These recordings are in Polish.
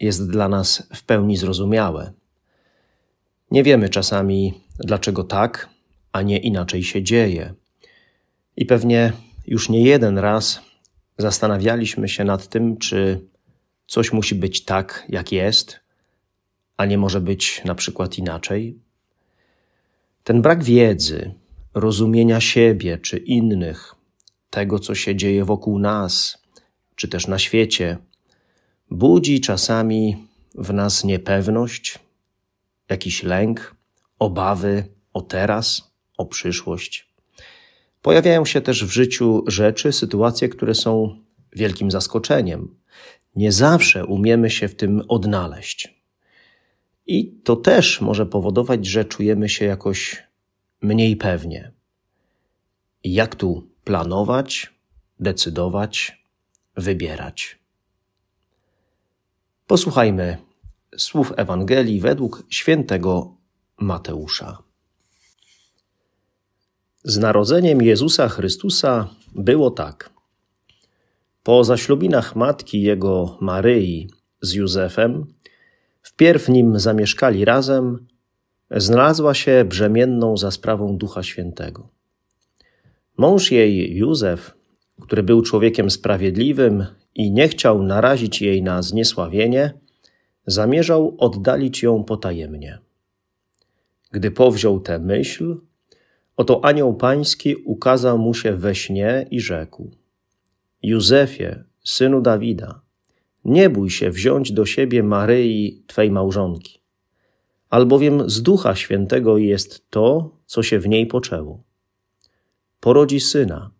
jest dla nas w pełni zrozumiałe. Nie wiemy czasami, dlaczego tak, a nie inaczej się dzieje. I pewnie już nie jeden raz zastanawialiśmy się nad tym, czy coś musi być tak, jak jest, a nie może być na przykład inaczej. Ten brak wiedzy, rozumienia siebie czy innych, tego, co się dzieje wokół nas, czy też na świecie, budzi czasami w nas niepewność, jakiś lęk, obawy o teraz, o przyszłość. Pojawiają się też w życiu rzeczy, sytuacje, które są wielkim zaskoczeniem. Nie zawsze umiemy się w tym odnaleźć. I to też może powodować, że czujemy się jakoś mniej pewnie. Jak tu planować, decydować, wybierać? Posłuchajmy słów Ewangelii według świętego Mateusza. Z narodzeniem Jezusa Chrystusa było tak. Po zaślubinach matki jego Maryi z Józefem, wpierw nim zamieszkali razem, znalazła się brzemienną za sprawą Ducha Świętego. Mąż jej, Józef, który był człowiekiem sprawiedliwym i nie chciał narazić jej na zniesławienie, zamierzał oddalić ją potajemnie. Gdy powziął tę myśl, oto anioł pański ukazał mu się we śnie i rzekł: Józefie, synu Dawida, nie bój się wziąć do siebie Maryi, twej małżonki, albowiem z Ducha Świętego jest to, co się w niej poczęło. Porodzi syna,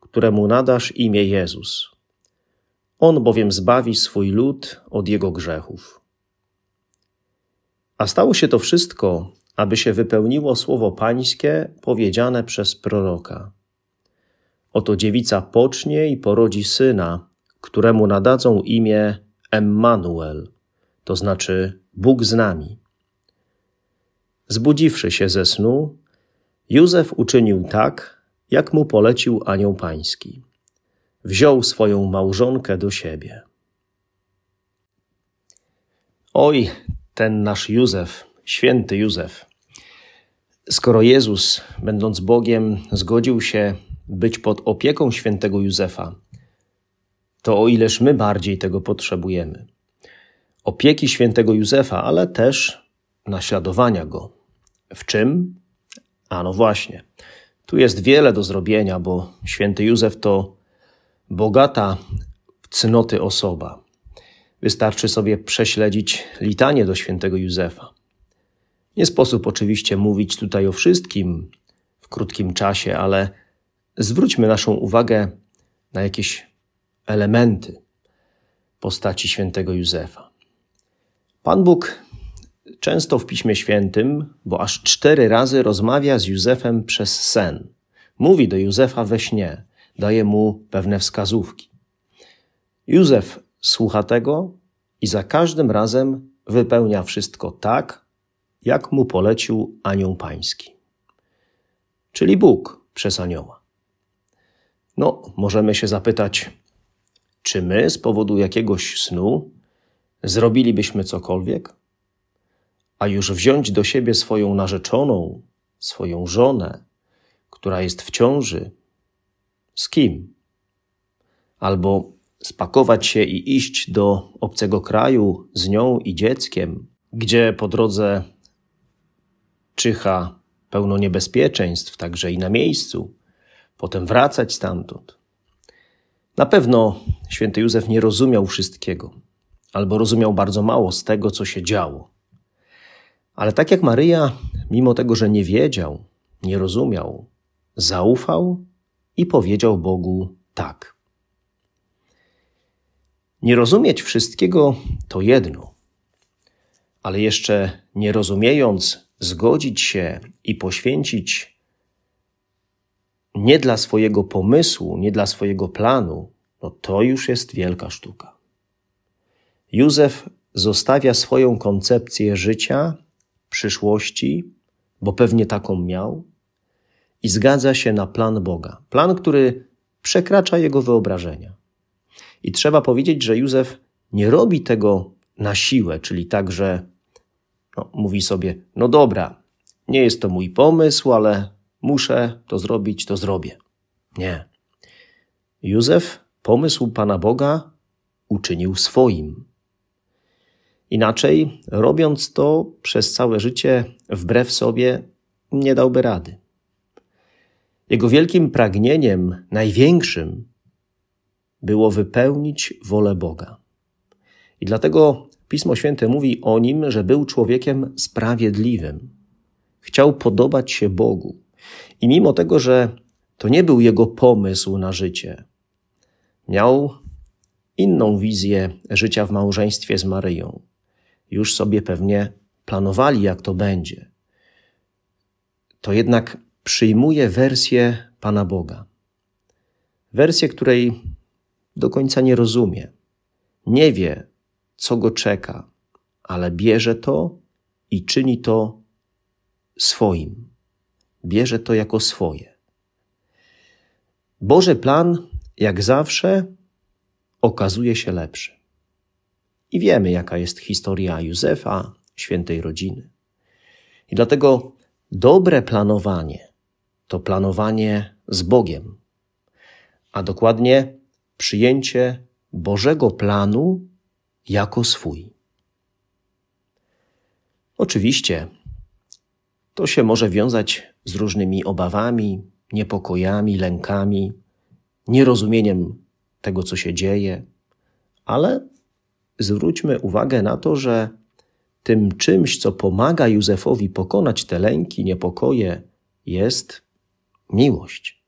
któremu nadasz imię Jezus. On bowiem zbawi swój lud od jego grzechów. A stało się to wszystko, aby się wypełniło słowo Pańskie powiedziane przez proroka. Oto dziewica pocznie i porodzi syna, któremu nadadzą imię Emmanuel, to znaczy Bóg z nami. Zbudziwszy się ze snu, Józef uczynił tak, jak mu polecił anioł pański. Wziął swoją małżonkę do siebie. Oj, ten nasz Józef, święty Józef. Skoro Jezus, będąc Bogiem, zgodził się być pod opieką świętego Józefa, to o ileż my bardziej tego potrzebujemy. Opieki świętego Józefa, ale też naśladowania go. W czym? A no właśnie. Tu jest wiele do zrobienia, bo święty Józef to bogata w cnoty osoba. Wystarczy sobie prześledzić litanie do świętego Józefa. Nie sposób oczywiście mówić tutaj o wszystkim w krótkim czasie, ale zwróćmy naszą uwagę na jakieś elementy postaci świętego Józefa. Pan Bóg często w Piśmie Świętym, bo aż cztery razy rozmawia z Józefem przez sen. Mówi do Józefa we śnie, daje mu pewne wskazówki. Józef słucha tego i za każdym razem wypełnia wszystko tak, jak mu polecił anioł pański. Czyli Bóg przez anioła. No, możemy się zapytać, czy my z powodu jakiegoś snu zrobilibyśmy cokolwiek? A już wziąć do siebie swoją narzeczoną, swoją żonę, która jest w ciąży, z kim? Albo spakować się i iść do obcego kraju z nią i dzieckiem, gdzie po drodze czyha pełno niebezpieczeństw, także i na miejscu, potem wracać stamtąd. Na pewno święty Józef nie rozumiał wszystkiego, albo rozumiał bardzo mało z tego, co się działo. Ale tak jak Maryja, mimo tego, że nie wiedział, nie rozumiał, zaufał i powiedział Bogu tak. Nie rozumieć wszystkiego to jedno, ale jeszcze nie rozumiejąc, zgodzić się i poświęcić nie dla swojego pomysłu, nie dla swojego planu, no to już jest wielka sztuka. Józef zostawia swoją koncepcję życia, przyszłości, bo pewnie taką miał, i zgadza się na plan Boga. Plan, który przekracza jego wyobrażenia. I trzeba powiedzieć, że Józef nie robi tego na siłę, czyli tak, że no, mówi sobie: No dobra, nie jest to mój pomysł, ale muszę to zrobić, to zrobię. Nie. Józef pomysł Pana Boga uczynił swoim. Inaczej, robiąc to przez całe życie wbrew sobie, nie dałby rady. Jego wielkim pragnieniem, największym, było wypełnić wolę Boga. I dlatego Pismo Święte mówi o nim, że był człowiekiem sprawiedliwym. Chciał podobać się Bogu. I mimo tego, że to nie był jego pomysł na życie, miał inną wizję życia w małżeństwie z Maryją. Już sobie pewnie planowali, jak to będzie. To jednak przyjmuje wersję Pana Boga. Wersję, której do końca nie rozumie. Nie wie, co go czeka, ale bierze to i czyni to swoim. Bierze to jako swoje. Boży plan, jak zawsze, okazuje się lepszy. I wiemy, jaka jest historia Józefa, świętej rodziny. I dlatego dobre planowanie to planowanie z Bogiem, a dokładnie przyjęcie Bożego planu jako swój. Oczywiście to się może wiązać z różnymi obawami, niepokojami, lękami, nierozumieniem tego, co się dzieje, ale zwróćmy uwagę na to, że tym czymś, co pomaga Józefowi pokonać te lęki, niepokoje, jest miłość.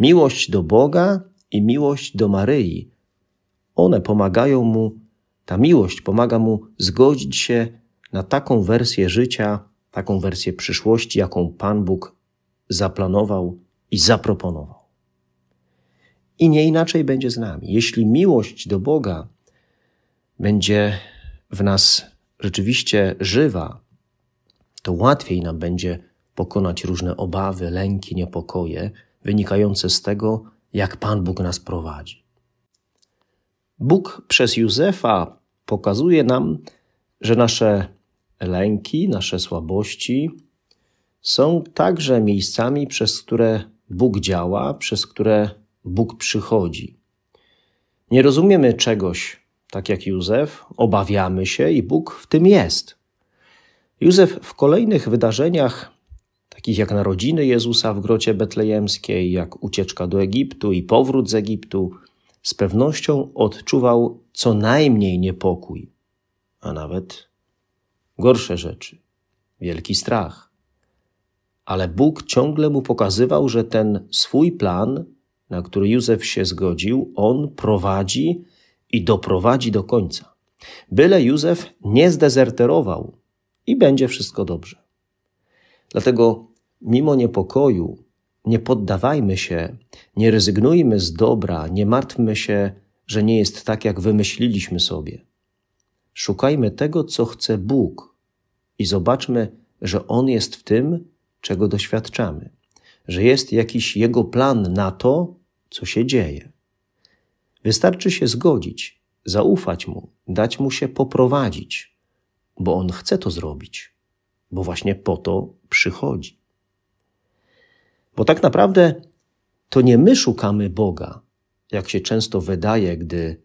Miłość do Boga i miłość do Maryi. One pomagają mu, ta miłość pomaga mu zgodzić się na taką wersję życia, taką wersję przyszłości, jaką Pan Bóg zaplanował i zaproponował. I nie inaczej będzie z nami. Jeśli miłość do Boga będzie w nas rzeczywiście żywa, to łatwiej nam będzie pokonać różne obawy, lęki, niepokoje wynikające z tego, jak Pan Bóg nas prowadzi. Bóg przez Józefa pokazuje nam, że nasze lęki, nasze słabości są także miejscami, przez które Bóg działa, przez które Bóg przychodzi. Nie rozumiemy czegoś, tak jak Józef, obawiamy się i Bóg w tym jest. Józef w kolejnych wydarzeniach, takich jak narodziny Jezusa w grocie betlejemskiej, jak ucieczka do Egiptu i powrót z Egiptu, z pewnością odczuwał co najmniej niepokój, a nawet gorsze rzeczy, wielki strach. Ale Bóg ciągle mu pokazywał, że ten swój plan, na który Józef się zgodził, on prowadzi i doprowadzi do końca. Byle Józef nie zdezerterował i będzie wszystko dobrze. Dlatego, mimo niepokoju, nie poddawajmy się, nie rezygnujmy z dobra, nie martwmy się, że nie jest tak, jak wymyśliliśmy sobie. Szukajmy tego, co chce Bóg i zobaczmy, że On jest w tym, czego doświadczamy, że jest jakiś Jego plan na to, co się dzieje. Wystarczy się zgodzić, zaufać Mu, dać Mu się poprowadzić, bo On chce to zrobić, bo właśnie po to przychodzi. Bo tak naprawdę to nie my szukamy Boga, jak się często wydaje, gdy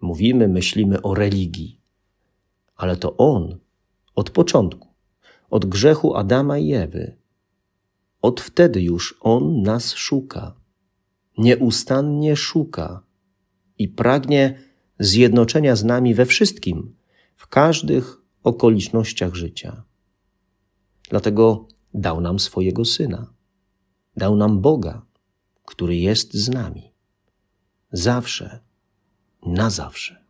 mówimy, myślimy o religii, ale to On od początku, od grzechu Adama i Ewy, od wtedy już On nas szuka, nieustannie szuka i pragnie zjednoczenia z nami we wszystkim, w każdych okolicznościach życia. Dlatego dał nam swojego Syna, dał nam Boga, który jest z nami. Zawsze, na zawsze.